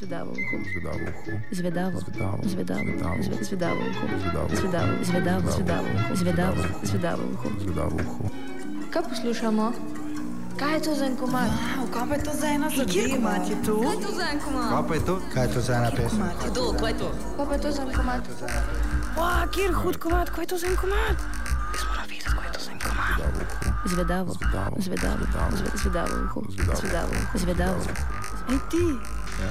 Zvedavo uho. Zvedavo uho. Zvedavo. Zvedavo. Zvedavo. Zvedavo. Zve- Zvedavo uho. Zvedavo. Zvedavo. Zvedavo. Zvedavo uho. Zvedavo. Zvedavo uho. Zvedavo uho. Kaj poslušamo? Kaj je to za en komad? Wow, kaj pa je to za ena zadeva? Kjer komat je to? Kaj je to za en komad? Kaj pa je to? Kaj je to za ena pesem? Kdo, kaj je to? Kaj pa je to za en komad? Wow, kjer hud komat, kaj je to za en komat? Jaz moram videti, kaj je to za en komat. Zvedavo. Zvedavo. Zvedavo. Zvedavo. Zve- Zvedavo uho. Zvedavo. Zvedavo. Zvedavo. Ej ti, Ja?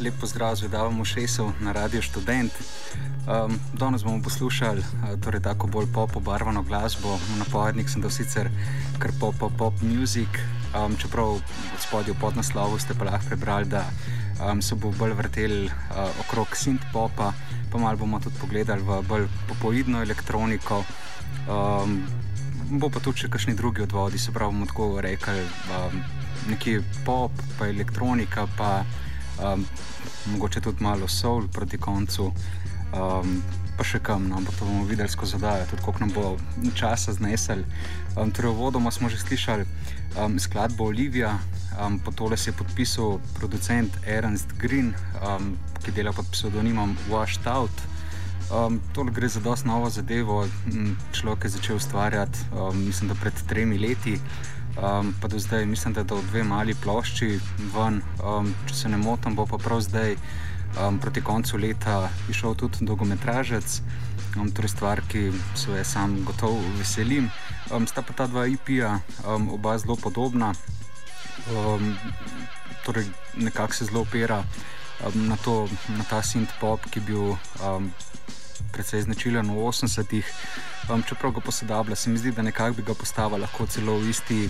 Lep pozdrav z vedavim ušesom na Radio Student. Um, danes bomo poslušali uh, torej tako bolj pop obarvano glasbo. Napovednik sem dal sicer kar pop, pop, pop music, um, čeprav od spodaj v podnaslovu ste pa lahko prebrali, da um, se bo bolj vrtel uh, okrog synth popa, pa malo bomo tudi pogledali v bolj popoidno elektroniko. Um, bo pa tudi še kakšni drugi odvodi, se pravi, bomo tako rekli, um, nekje pop, pa elektronika, pa um, mogoče tudi malo soul proti koncu, um, pa še kam, no, ampak to bomo videli skozi oddajo, tudi koliko nam bo časa znesel. Um, torej, uvodoma smo že slišali um, skladbo Olivia, um, po tole se je podpisal producent Ernst Green, um, ki dela pod psevdonimom Washed Out. Um, tole gre za dosti novo zadevo. Človek je začel ustvarjati, um, mislim, da pred tremi leti, um, pa do zdaj, mislim, da do dve mali plošči ven. Um, če se ne motim, bo pa prav zdaj, um, proti koncu leta, išel tudi dolgometražec. Um, torej stvar, ki se je sam gotovo veselim. Um, sta pa ta dva IP-ja, um, oba zelo podobna. Um, torej nekako se zelo opira um, na, to, na ta synth pop, ki je bil um, precej značilen v 80-ih. Um, čeprav ga posodablja, se mi zdi, da nekako bi ga postavila lahko celo v isti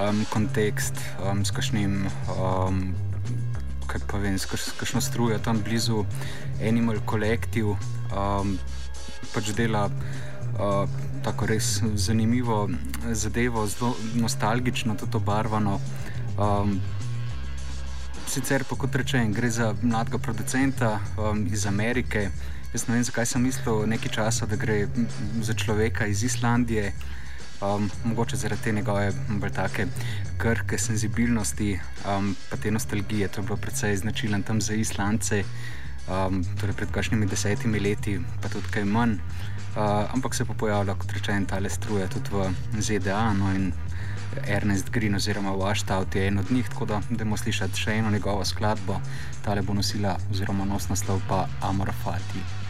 um, kontekst um, s kakšnim. Um, Kaj pa vem, s kakšno strujo tam blizu Animal Collective, um, pač dela uh, tako res zanimivo zadevo, zelo nostalgično, tudi obarvano. Um, sicer pa kot rečem, gre za mladega producenta um, iz Amerike, Jaz ne vem, zakaj sem mislil nekaj časa, da gre za človeka iz Islandije. Um, mogoče zaradi te njegove take krhke senzibilnosti, um, pa te nostalgije. To je bilo precej značilen tam za Islandce, um, torej pred kakšnimi desetimi leti, pa tudi kaj manj. Uh, ampak se pa pojavlja, kot rečeno, ta le struje tudi v ZDA. No in Ernest Green oziroma Washtout je en od njih, tako da bomo slišali še eno njegovo skladbo, ta le bo nosila oziroma nos naslov pa Amorfati.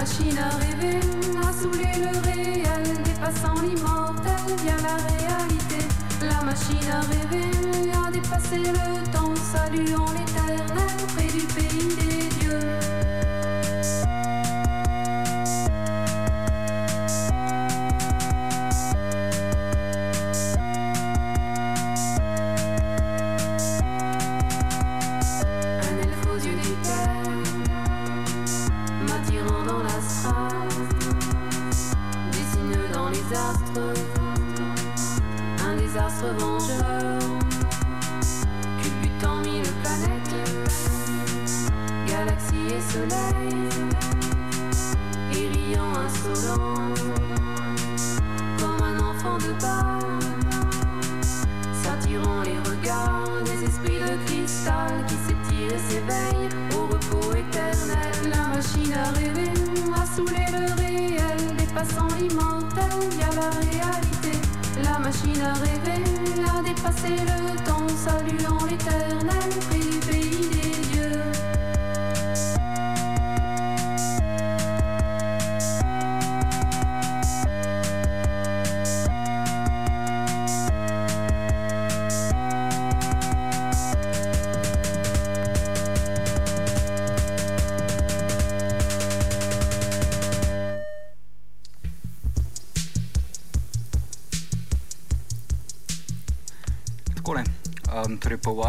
Machine à rêver a saoulé le réel, dépassant l'immortel via la réalité. La machine à rêver a dépassé le temps, saluant l'éternel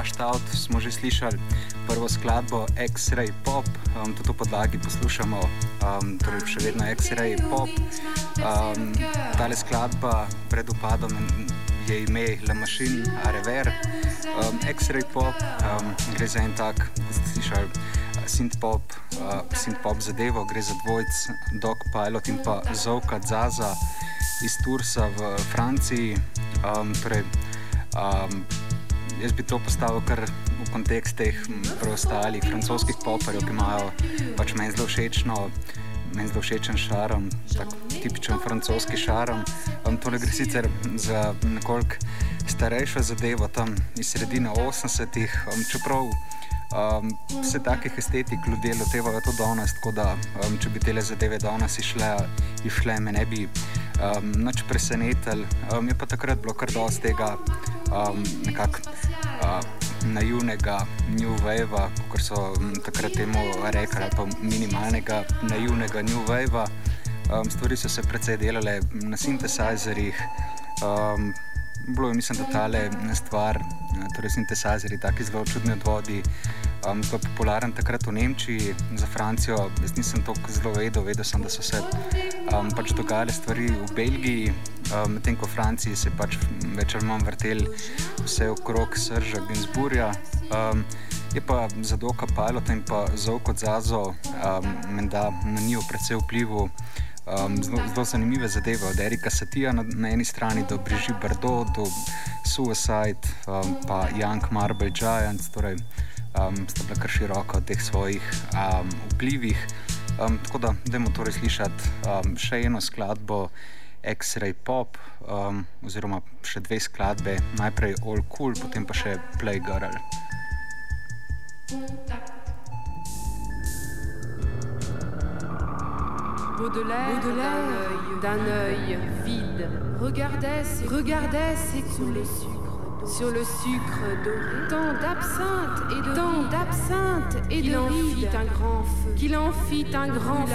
Washed Out smo že slišali prvo skladbo X-Ray Pop, um, tudi v podlagi poslušamo, um, torej še vedno X-Ray Pop. Um, tale skladba pred upadom je ime La Machine Arever. Um, X-Ray Pop um, gre za en tak, kot ste slišali, synth-pop uh, synth zadevo, gre za dvojc Dog Pilot in pa Zovka Zaza iz Tursa v Franciji. Um, torej, um, jaz bi to postavil kar v kontekst teh preostalih francoskih poparjev, ki imajo pač meni zelo všečno. Meni zelo všečen šarom, tako tipičen francoski šarom. Um, to gre sicer za nekoliko starejšo zadevo, tam iz sredine 80-ih, um, čeprav um, vse takih estetik ljudje lotevajo to danes, tako da um, če bi te zadeve danes išle, išle, me ne bi um, nič presenetili. Um, je pa takrat bilo kar dosti tega um, nekako naivnega New Wave, kot so takrat temu rekli, pa minimalnega naivnega New Wave. Um, stvari so se precej delale na sintesajzerjih. Um, bilo je, mislim, da tale stvar, torej sintesajzeri, taki zelo čudni odvodi. Um, zelo popularen takrat v Nemčiji, za Francijo. Jaz nisem to zelo vedel, vedel sem, da so se um, pač dogajale stvari v Belgiji, um, medtem ko v Franciji se pač več ali manj vrteli vse okrog Srža Ginsburja. Um, je pa za Doka Pilota in pa za Oko Zazo, um, menda na njih predvsej vplival. Um, zelo, zanimive zadeve, od Erika Satija na, na eni strani do Brigitte Bardot, do Suicide, um, pa Young Marble Giants, torej um, sta bila kar široka od teh svojih um, vplivih. Um, tako da, dajmo torej slišati um, še eno skladbo. X-Ray Pop, um, oziroma še dve skladbe, najprej All Cool, potem pa še Play Girl. Baudelaire, d'un œil vide, regardait, regardait s'écouler sur le sucre doré. Tant d'absinthe et de tant d'absinthe et de fit un grand feu. Qu'il en fit un grand feu.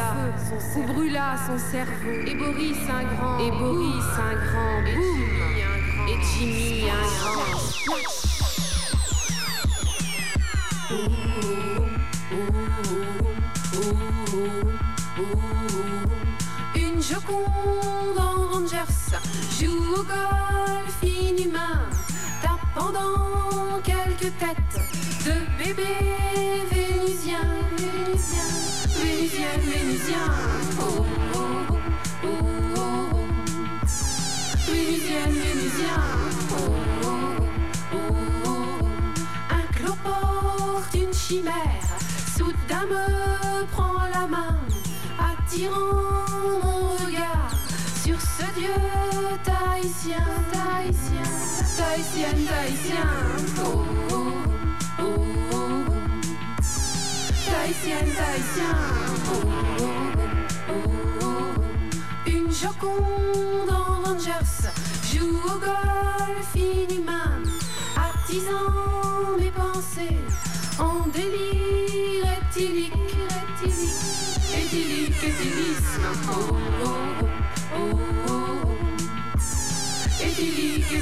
Son Ou brûla son cerveau. Et Boris un grand. Et Boris un grand. Boum. Et Jimmy un grand. Une Joconde en Rangers joue au golf inhumain pendant quelques têtes de bébés vénusiens, vénusiens, vénusiens, vénusiens. Oh, oh, oh, oh, oh. Vénusiens, vénusiens. Oh, oh, oh, oh. Un cloporte, une chimère, soudain me prend la main, attirant mon regard ce dieu tahitien, tahitien, tahitien, tahitien. Oh, oh, oh, oh. Tahitien, tahitien. Oh, oh, oh, oh. Une joconde en Rangers joue au golf inhumain, artisan mes pensées en délire reptilique, reptilique, éthylique, éthylisme. Oh, oh, oh.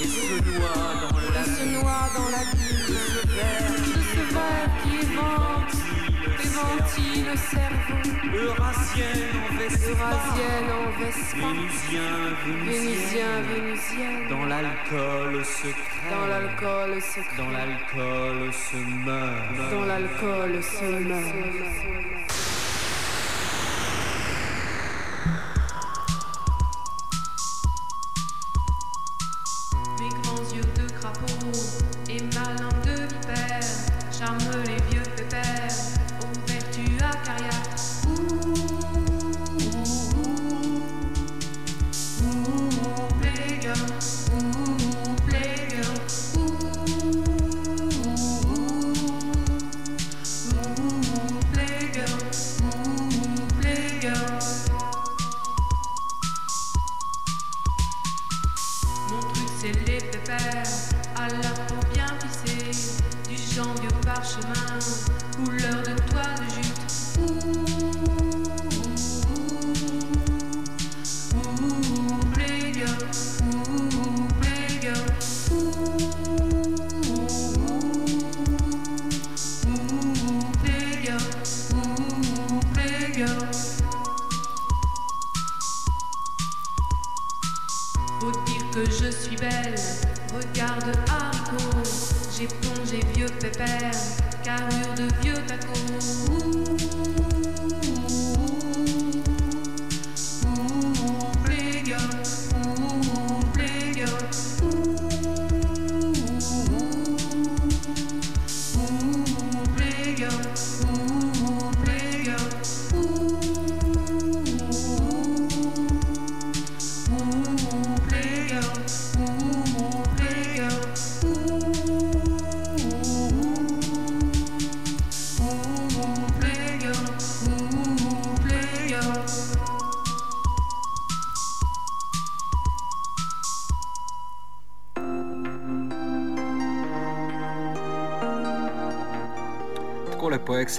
Et se noie dans la se noie dans la bulle De ce verre qui vente Déventille le cerveau. Eurasienne en Vespa. Vénusien, Vénusien. Vénusien Dans l'alcool se crève Dans l'alcool se crève Dans l'alcool se meurt. Dans l'alcool se meurt.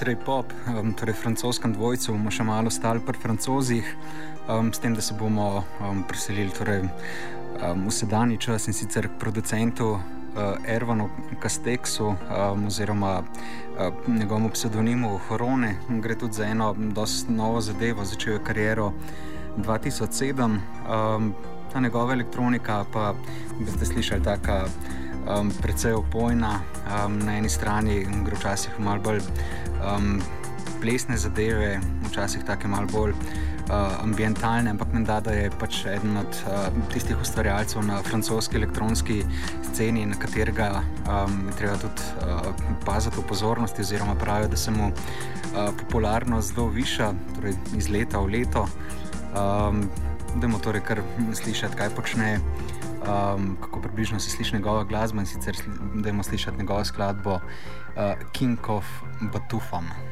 X-ray pop, um, torej francoskem dvojcu, bomo še malo stali pri francozih, um, s tem, da se bomo um, preselili torej, um, v sedanji čas in sicer k producentu uh, Ervanu Kasteksu um, oziroma uh, njegovemu pseudonimu Horone. Gre tudi za eno dosti novo zadevo, začel je kariero 2007. Um, ta njegova elektronika pa, boste slišali, taka um, precej opojna. Um, na eni strani gre včasih malo bolj um, plesne zadeve, včasih take malo bolj uh, ambientalne, ampak menda, da je pač eden od uh, tistih ustvarjalcev na francoski elektronski sceni, na katerega um, je treba tudi uh, paziti v pozornosti, oziroma pravijo, da se mu uh, popularnost zelo viša, torej iz leta v leto. Um, Dajmo torej kar slišati, kaj počne, um, kako približno se sliši njegova glasba in sicer dajmo slišati njegovo skladbo King of Batufam.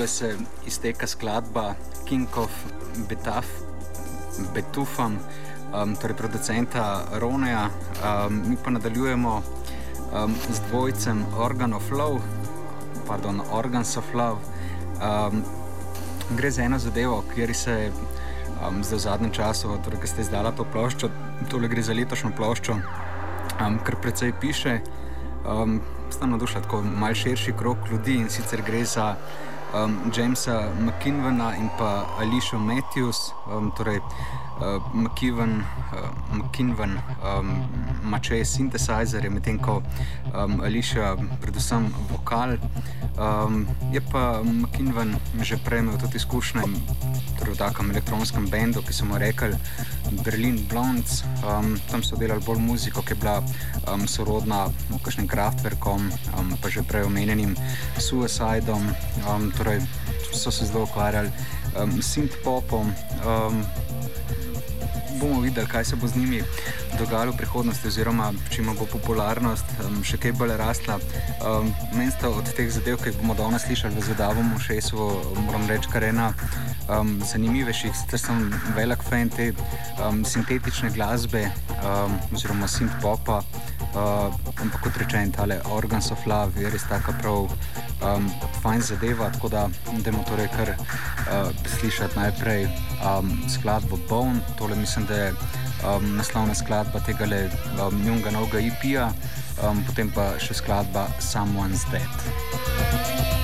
Takole se izteka skladba King of Betaf, Betufam, um, torej producenta Roneja. Um, mi pa nadaljujemo um, z dvojcem Organ of Love, pardon, Organs of Love. Um, gre za eno zadevo, kjer se je um, zdaj v zadnjem času, torej, ki ste izdala to ploščo, tole gre za letošnjo ploščo, um, kar precej piše. Um, Stano duša tako mal širši krok ljudi in sicer gre za um, Jamesa McKinvena in pa Alicia Matthews, um, torej uh, McKinven, uh, McKinven um, mače synthesizerje, medtem ko um, Alicia predvsem vokal. Um, je pa McKinven že prej imel tudi izkušnje torej v takem elektronskem bendu, ki so mu rekli Berlin Blondes. Um, tam so delali bolj muziko, ki je bila um, sorodna kakšnim kraftverkom, um, pa že prej omenjenim Suicidom. Um, torej, so se zelo ukvarjali um, s synth-popom. Um, bomo videli, kaj se bo z njimi dogajalo v prihodnosti, oziroma če bo popularnost um, še kaj bolj rasla. Um, Meni sta od teh zadev, ki jih bomo danes slišali v Zadavom Šesu, moram reči, kar ena um, zanimivejših. Sicer sem velik fan te um, sintetične glasbe um, oziroma synth-popa. Uh, ampak kot rečem, tale Organs of Love je res tako prav um, fajn zadeva, tako da idemo torej kar uh, slišati najprej um, skladbo Bone, tole mislim, da je um, naslovna skladba tega le um, Noga IP-ja, um, potem pa še skladba Someone's Dead.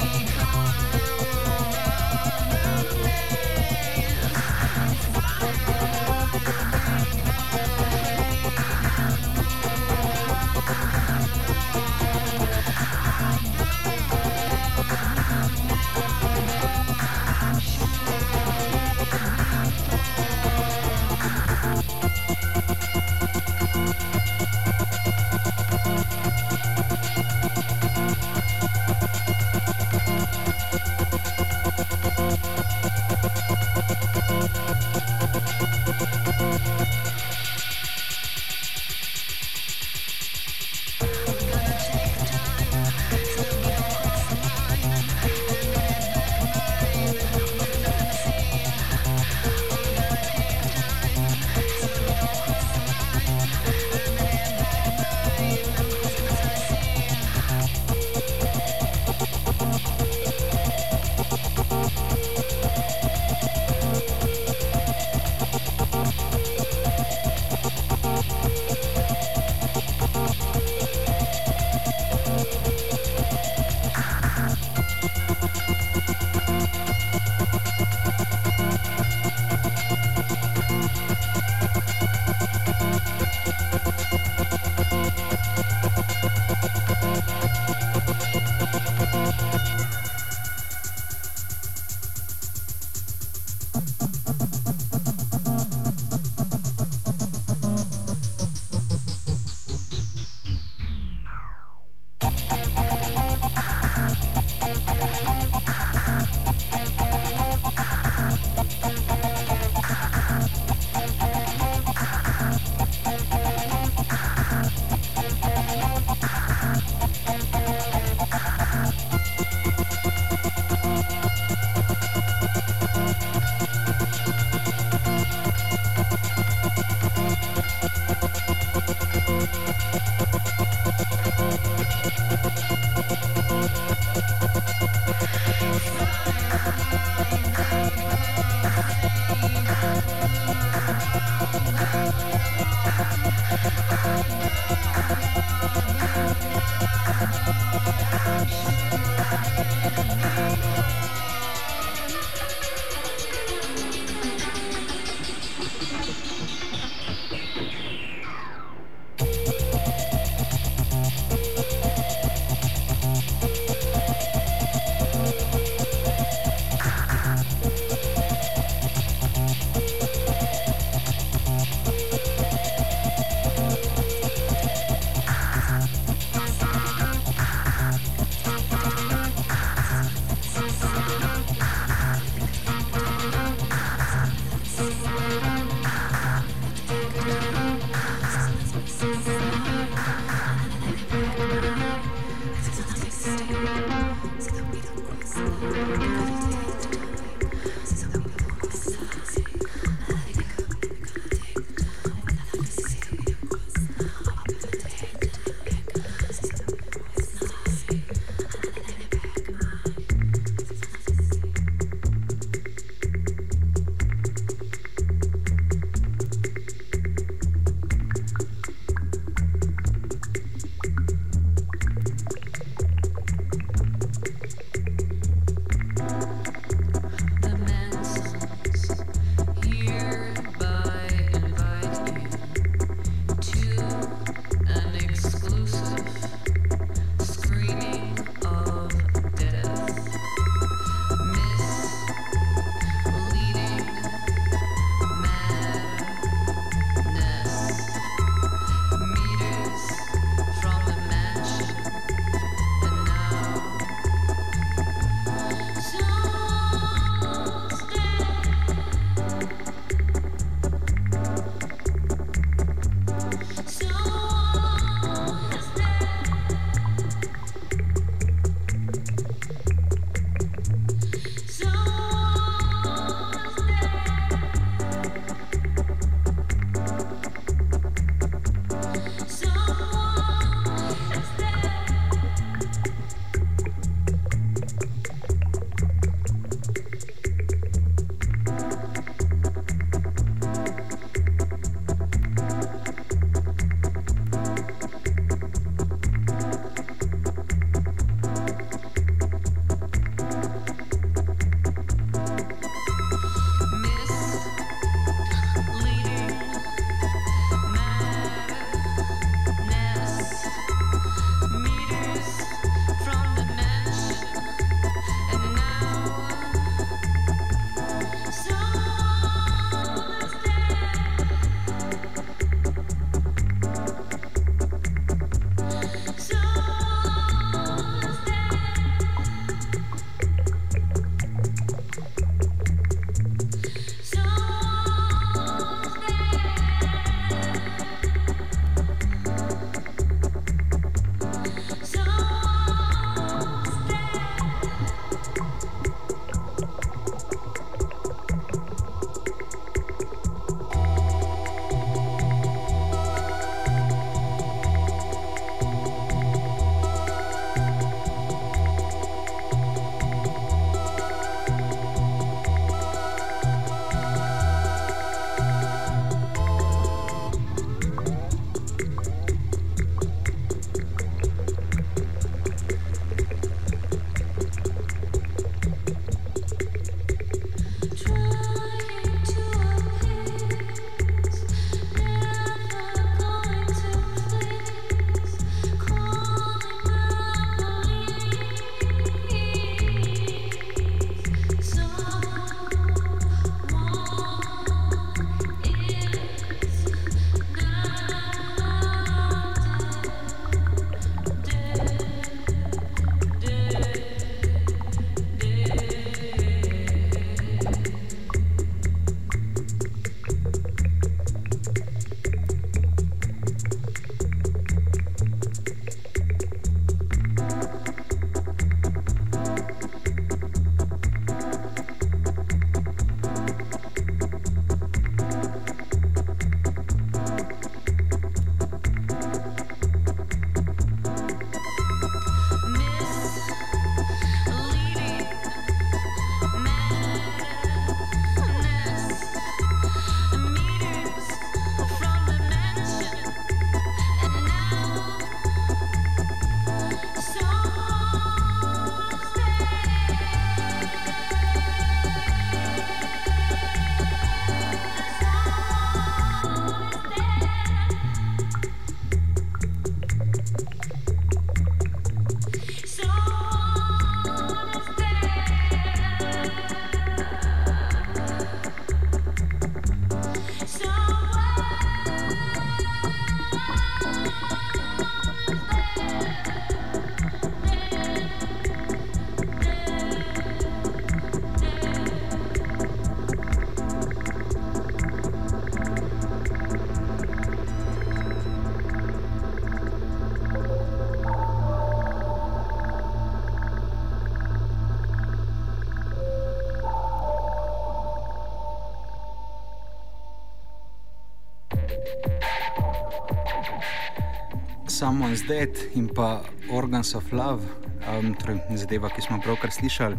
Someone's Dead in pa Organs of Love, um, torej zadeva, ki smo pravkar slišali.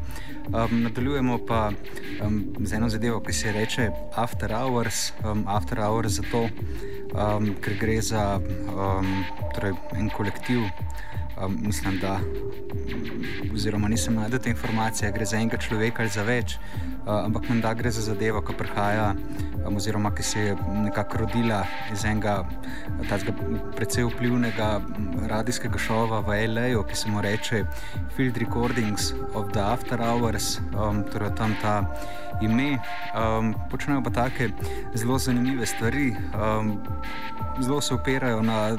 Um, nadaljujemo pa um, z eno zadevo, ki se reče After Hours, um, After Hours zato, um, ker gre za um, torej en kolektiv. Um, mislim, da, oziroma nisem najdel te informacije, gre za enega človeka ali za več, ampak menda gre za zadevo, ki prihaja, oziroma ki se je nekako rodila iz enega precej vplivnega radijskega šova v L.A., ki se mu reče Field Recordings of the After Hours, um, torej tam ta ime. Um, počnejo pa take zelo zanimive stvari, um, zelo se opirajo na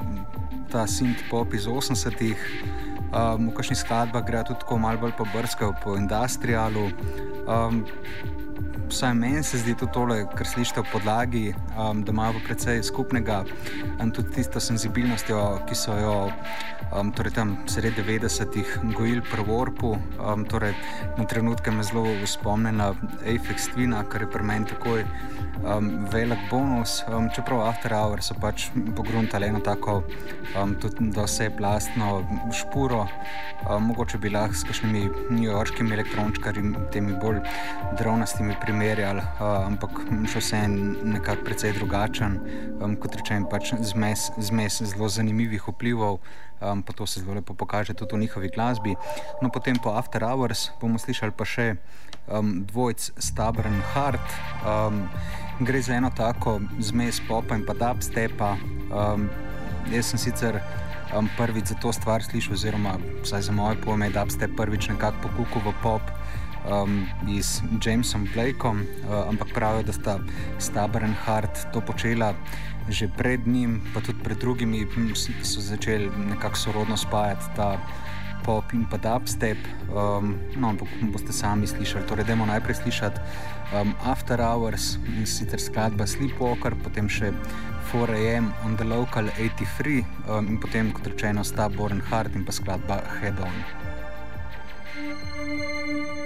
ta synth pop iz 80-ih. Um, v kakšnih skladbah gre tudi tako malo bolj pobrskajo po industrialu. Um, vsaj meni se zdi to tole, kar slišite v podlagi, um, da imajo precej skupnega in tudi tisto senzibilnostjo, ki so jo um, torej tam sredi 90-ih gojili pri Warpu. Um, torej, na trenutke me zelo spomne na Apex Twina, kar je pri meni takoj um, velik bonus. Um, čeprav After Hours so pač pogruntali eno tako um, tudi do vse plastno špuro, um, mogoče bi lahko s kakšnimi newyorškimi elektrončkami, temi bolj dronastimi primerjali, ampak še vse en nekako precej drugačen, kot rečem, pač zmes, zmes zelo zanimivih vplivov. Pa to se zelo lepo pokaže tudi v njihovi glasbi. No, potem po After Hours bomo slišali pa še um, dvojc Stubborn Heart. Um, gre za eno tako zmes popa in pa dubstepa. Um, jaz sem sicer um, prvič za to stvar slišal, oziroma za moje pojme, da dubstep prvič nekako pokukal v pop. Um, z Jamesom Blakeom, uh, ampak pravijo, da sta Stabr in Hart to počela že pred njim, pa tudi pred drugimi, ki so začeli nekako sorodno spajati ta pop in pa dubstep. Um, no, ampak boste sami slišali. Torej, dajmo najprej slišati um, After Hours in sicer skladba Sleepwalker, potem še 4am on the local 83 um, in potem, kot rečeno, Stubborn Heart in pa skladba Head On. so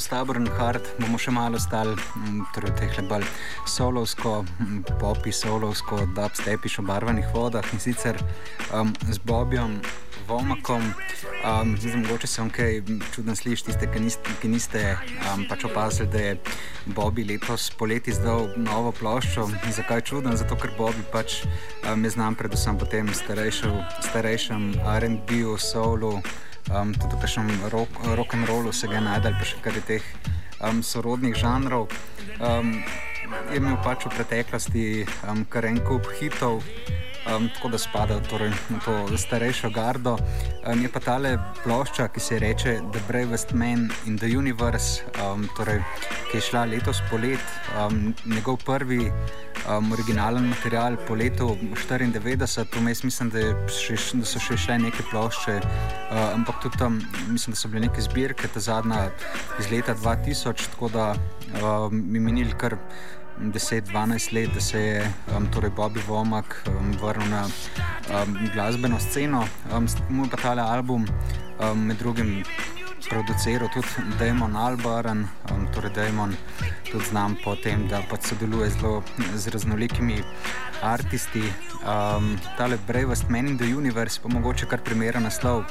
Stabor in Hard, bomo še malo stali, mm, torej teh bolj solovsko, mm, popi, solovsko, dubstepiš v barvanih vodah in sicer um, z Bobjem. Vomakom, um, zdaj mogoče se vam kaj čudno sliši, tiste, ki niste, ki niste um, pač opazili, da je Bobby letos poleti zdal novo ploščo. Zakaj čudno? Zato, ker Bobby pač um, je znam predvsem po tem starejšem RB-u, soulu um, tudi v kakšnem rock, rock se ga najdel, pa še kar je teh um, sorodnih žanrov. Um, je imel pač v preteklosti um, kar en kup hitov, um, tako da spada torej, na to starejšo gardo. Um, je pa tale plošča, ki se reče The Bravest Man in the Universe, um, torej, ki je šla letos polet, um, njegov prvi um, originalen material po letu 94, vmes mislim, da, še, da so še šle neke plošče, uh, ampak tudi tam mislim, da so bile neke zbirke, ta zadnja iz leta 2000, tako da um, mi minili kar. 10-12 let, da se je um, torej Bobby Vomak um, vrnil na um, glasbeno sceno. Um, moj pa tale album, um, med drugim, produciral tudi Damon Albaran, um, torej Damon, tudi znam po tem, da pač sodeluje zelo z raznolikimi umetniki. Um, tale Bravest Man in the Universe pa mogoče kar primeren naslov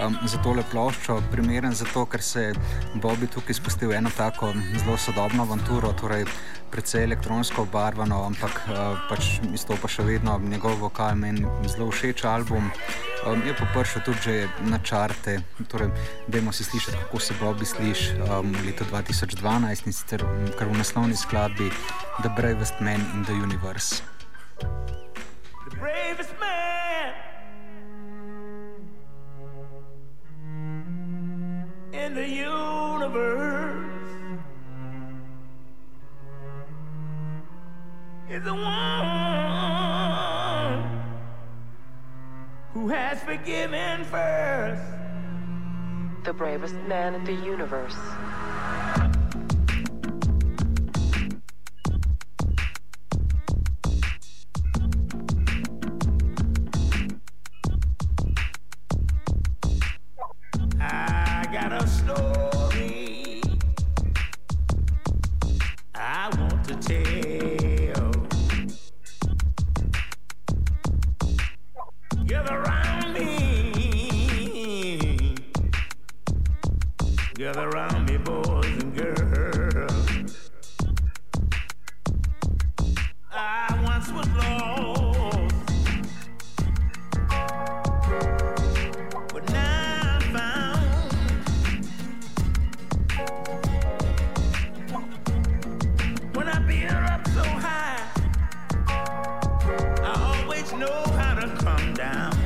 um, za tole ploščo. Primeren zato, ker se Bobby tukaj spustil eno tako zelo sodobno avanturo, torej precej elektronsko obarvano, ampak uh, pač izstopa še vedno njegov vokal, meni zelo všeč album. Um, je pa prišel tudi že na črte, torej, da imamo si slišati, kako se Bobby sliši um, v letu 2012 in sicer kar v naslovni skladbi The Bravest Man in the Universe. The bravest man in the universe is the one who has forgiven first. The bravest man in the universe. Gather around me, boys and girls. I once was lost, but now I'm found. When I beat up so high, I always know how to come down.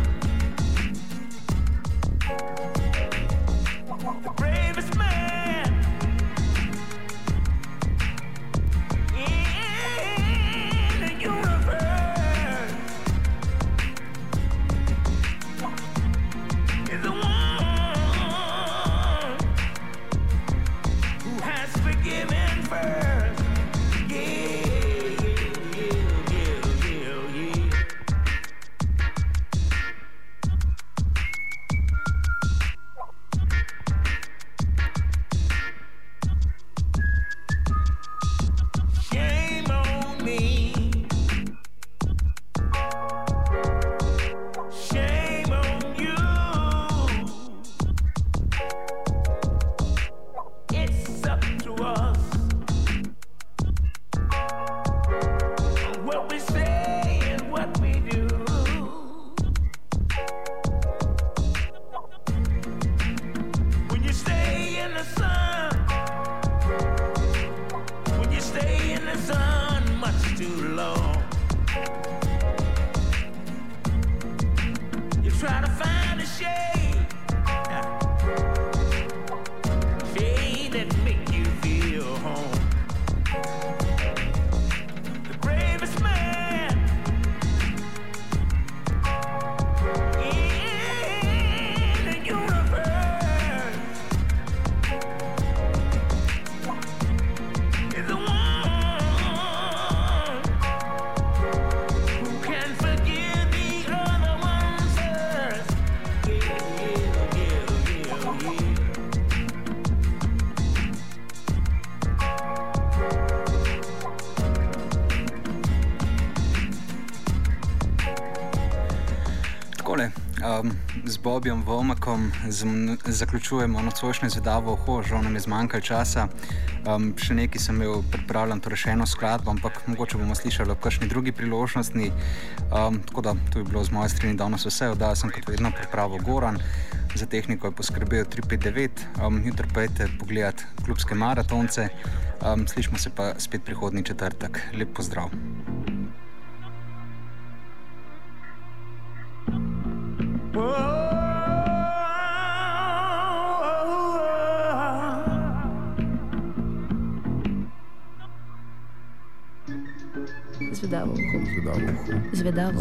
Bobjem Vomakom zaključujemo nocojšnje zvedavo, ho, žal nam je zmanjkalo časa. Um, še nekaj sem imel pripravljen, torej še eno skladbo, ampak mogoče bomo slišali ob kakšni drugi priložnosti. Um, tako da to je bilo z moje strani danes vse, da sem kot vedno pripravil Goran. Za tehniko je poskrbel 359, um, jutri pa je pogledati klubske maratonce. Um, slišmo se pa spet prihodnji četrtek. Lep pozdrav. Zvedavo uho. Zvedavo. Zvedavo.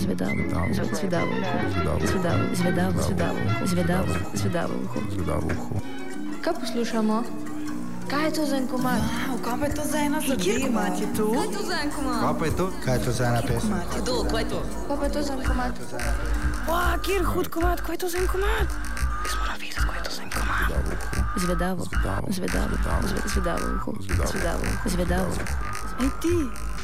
Zvedavo. Zvedavo. Zvedavo. Zvedavo. Zvedavo. Zvedavo uho. Kaj poslušamo? Kaj je to za en komad? Kaj pa je to za ena zadeva? Kaj je to za en komad? Kaj pa je to? Kaj je to za ena pesem? Kdo? Kaj je to? Kaj pa je to za en komad? Wow, kjer hud komad, kaj je to za en komad? Jaz moram videti, kaj je to za en komad. Zvedavo. Zvedavo. Zvedavo uho. Zvedavo. Zvedavo. Ej ti,